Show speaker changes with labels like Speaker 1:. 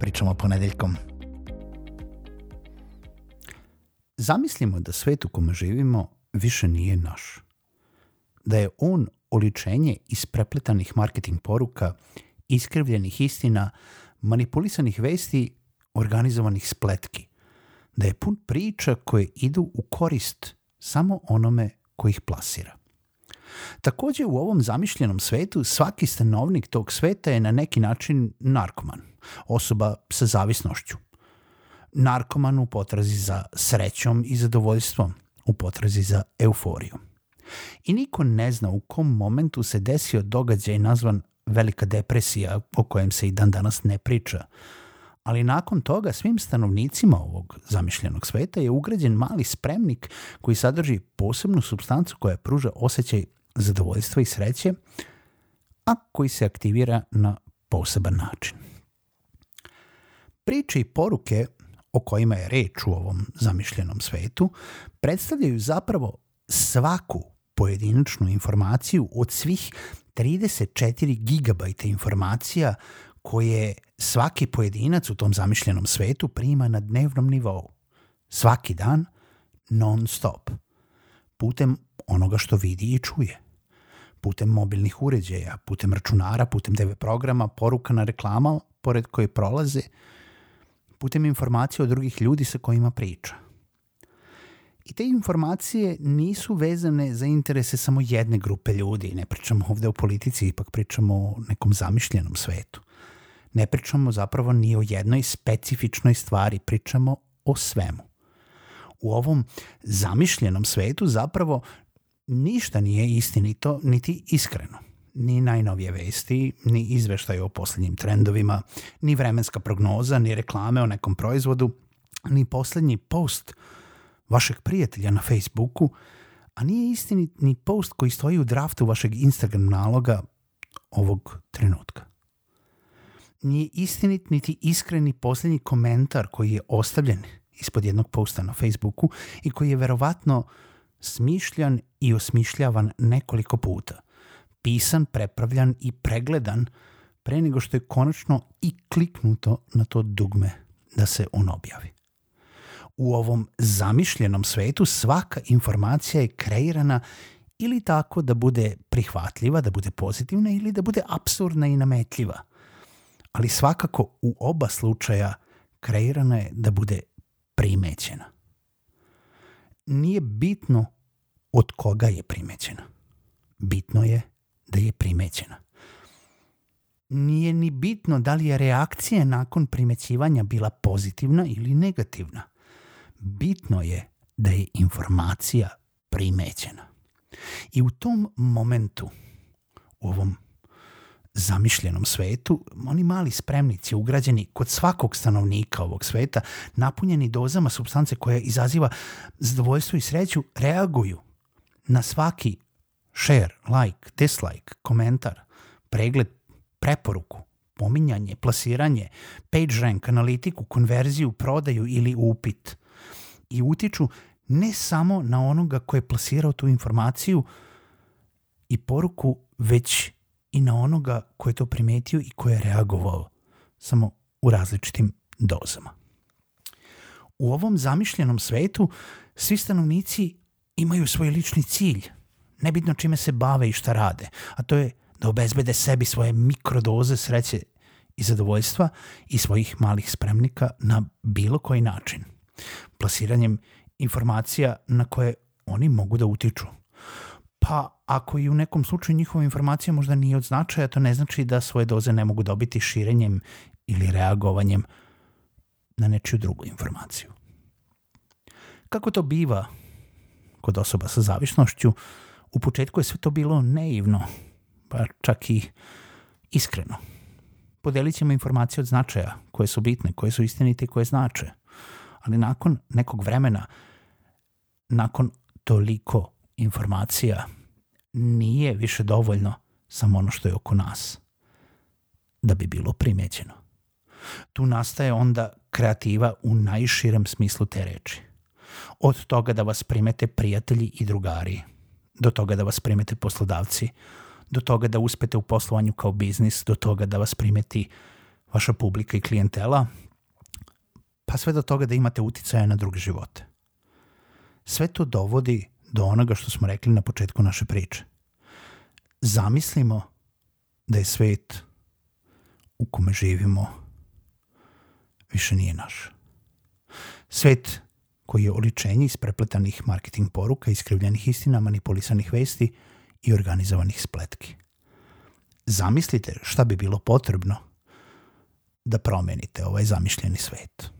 Speaker 1: pričamo ponedeljkom. Zamislimo da svet u kome živimo više nije naš. Da je on oličenje isprepletanih marketing poruka, iskrivljenih istina, manipulisanih vesti, organizovanih spletki. Da je pun priča koje idu u korist samo onome ko ih plasira. Takođe u ovom zamišljenom svetu svaki stanovnik tog sveta je na neki način narkoman, osoba sa zavisnošću. Narkoman u potrazi za srećom i zadovoljstvom, u potrazi za euforijom. I niko ne zna u kom momentu se desio događaj nazvan velika depresija o kojem se i dan danas ne priča, ali nakon toga svim stanovnicima ovog zamišljenog sveta je ugrađen mali spremnik koji sadrži posebnu substancu koja pruža osjećaj zadovoljstva i sreće, a koji se aktivira na poseban način. Priče i poruke o kojima je reč u ovom zamišljenom svetu predstavljaju zapravo svaku pojedinačnu informaciju od svih 34 gigabajta informacija koje svaki pojedinac u tom zamišljenom svetu prima na dnevnom nivou. Svaki dan, non stop, putem onoga što vidi i čuje putem mobilnih uređaja, putem računara, putem TV programa, poruka na reklama pored koje prolaze, putem informacija od drugih ljudi sa kojima priča. I te informacije nisu vezane za interese samo jedne grupe ljudi. Ne pričamo ovde o politici, ipak pričamo o nekom zamišljenom svetu. Ne pričamo zapravo ni o jednoj specifičnoj stvari, pričamo o svemu. U ovom zamišljenom svetu zapravo ništa nije istinito niti iskreno. Ni najnovije vesti, ni izveštaj o poslednjim trendovima, ni vremenska prognoza, ni reklame o nekom proizvodu, ni poslednji post vašeg prijatelja na Facebooku, a nije istinit ni post koji stoji u draftu vašeg Instagram naloga ovog trenutka. Nije istinit niti iskreni poslednji komentar koji je ostavljen ispod jednog posta na Facebooku i koji je verovatno smišljan i osmišljavan nekoliko puta, pisan, prepravljan i pregledan pre nego što je konačno i kliknuto na to dugme da se on objavi. U ovom zamišljenom svetu svaka informacija je kreirana ili tako da bude prihvatljiva, da bude pozitivna ili da bude absurdna i nametljiva. Ali svakako u oba slučaja kreirana je da bude primećena nije bitno od koga je primećena. Bitno je da je primećena. Nije ni bitno da li je reakcija nakon primećivanja bila pozitivna ili negativna. Bitno je da je informacija primećena. I u tom momentu, u ovom zamišljenom svetu, oni mali spremnici ugrađeni kod svakog stanovnika ovog sveta, napunjeni dozama substance koja izaziva zadovoljstvo i sreću, reaguju na svaki share, like, dislike, komentar, pregled, preporuku, pominjanje, plasiranje, page rank, analitiku, konverziju, prodaju ili upit. I utiču ne samo na onoga ko je plasirao tu informaciju i poruku, već i na onoga ko je to primetio i ko je reagovao, samo u različitim dozama. U ovom zamišljenom svetu svi stanovnici imaju svoj lični cilj, nebitno čime se bave i šta rade, a to je da obezbede sebi svoje mikrodoze sreće i zadovoljstva i svojih malih spremnika na bilo koji način. Plasiranjem informacija na koje oni mogu da utiču. Pa ako i u nekom slučaju njihova informacija možda nije od značaja, to ne znači da svoje doze ne mogu dobiti širenjem ili reagovanjem na nečiju drugu informaciju. Kako to biva kod osoba sa zavišnošću, u početku je sve to bilo neivno, pa čak i iskreno. podelit ćemo informacije od značaja, koje su bitne, koje su istinite i koje znače. Ali nakon nekog vremena, nakon toliko informacija, nije više dovoljno samo ono što je oko nas da bi bilo primećeno. Tu nastaje onda kreativa u najširem smislu te reči. Od toga da vas primete prijatelji i drugari, do toga da vas primete poslodavci, do toga da uspete u poslovanju kao biznis, do toga da vas primeti vaša publika i klijentela, pa sve do toga da imate uticaja na druge živote. Sve to dovodi do onoga što smo rekli na početku naše priče. Zamislimo da je svet u kome živimo više nije naš. Svet koji je oličenje isprepletanih marketing poruka, iskrivljenih istina, manipulisanih vesti i organizovanih spletki. Zamislite šta bi bilo potrebno da promenite ovaj zamišljeni svet.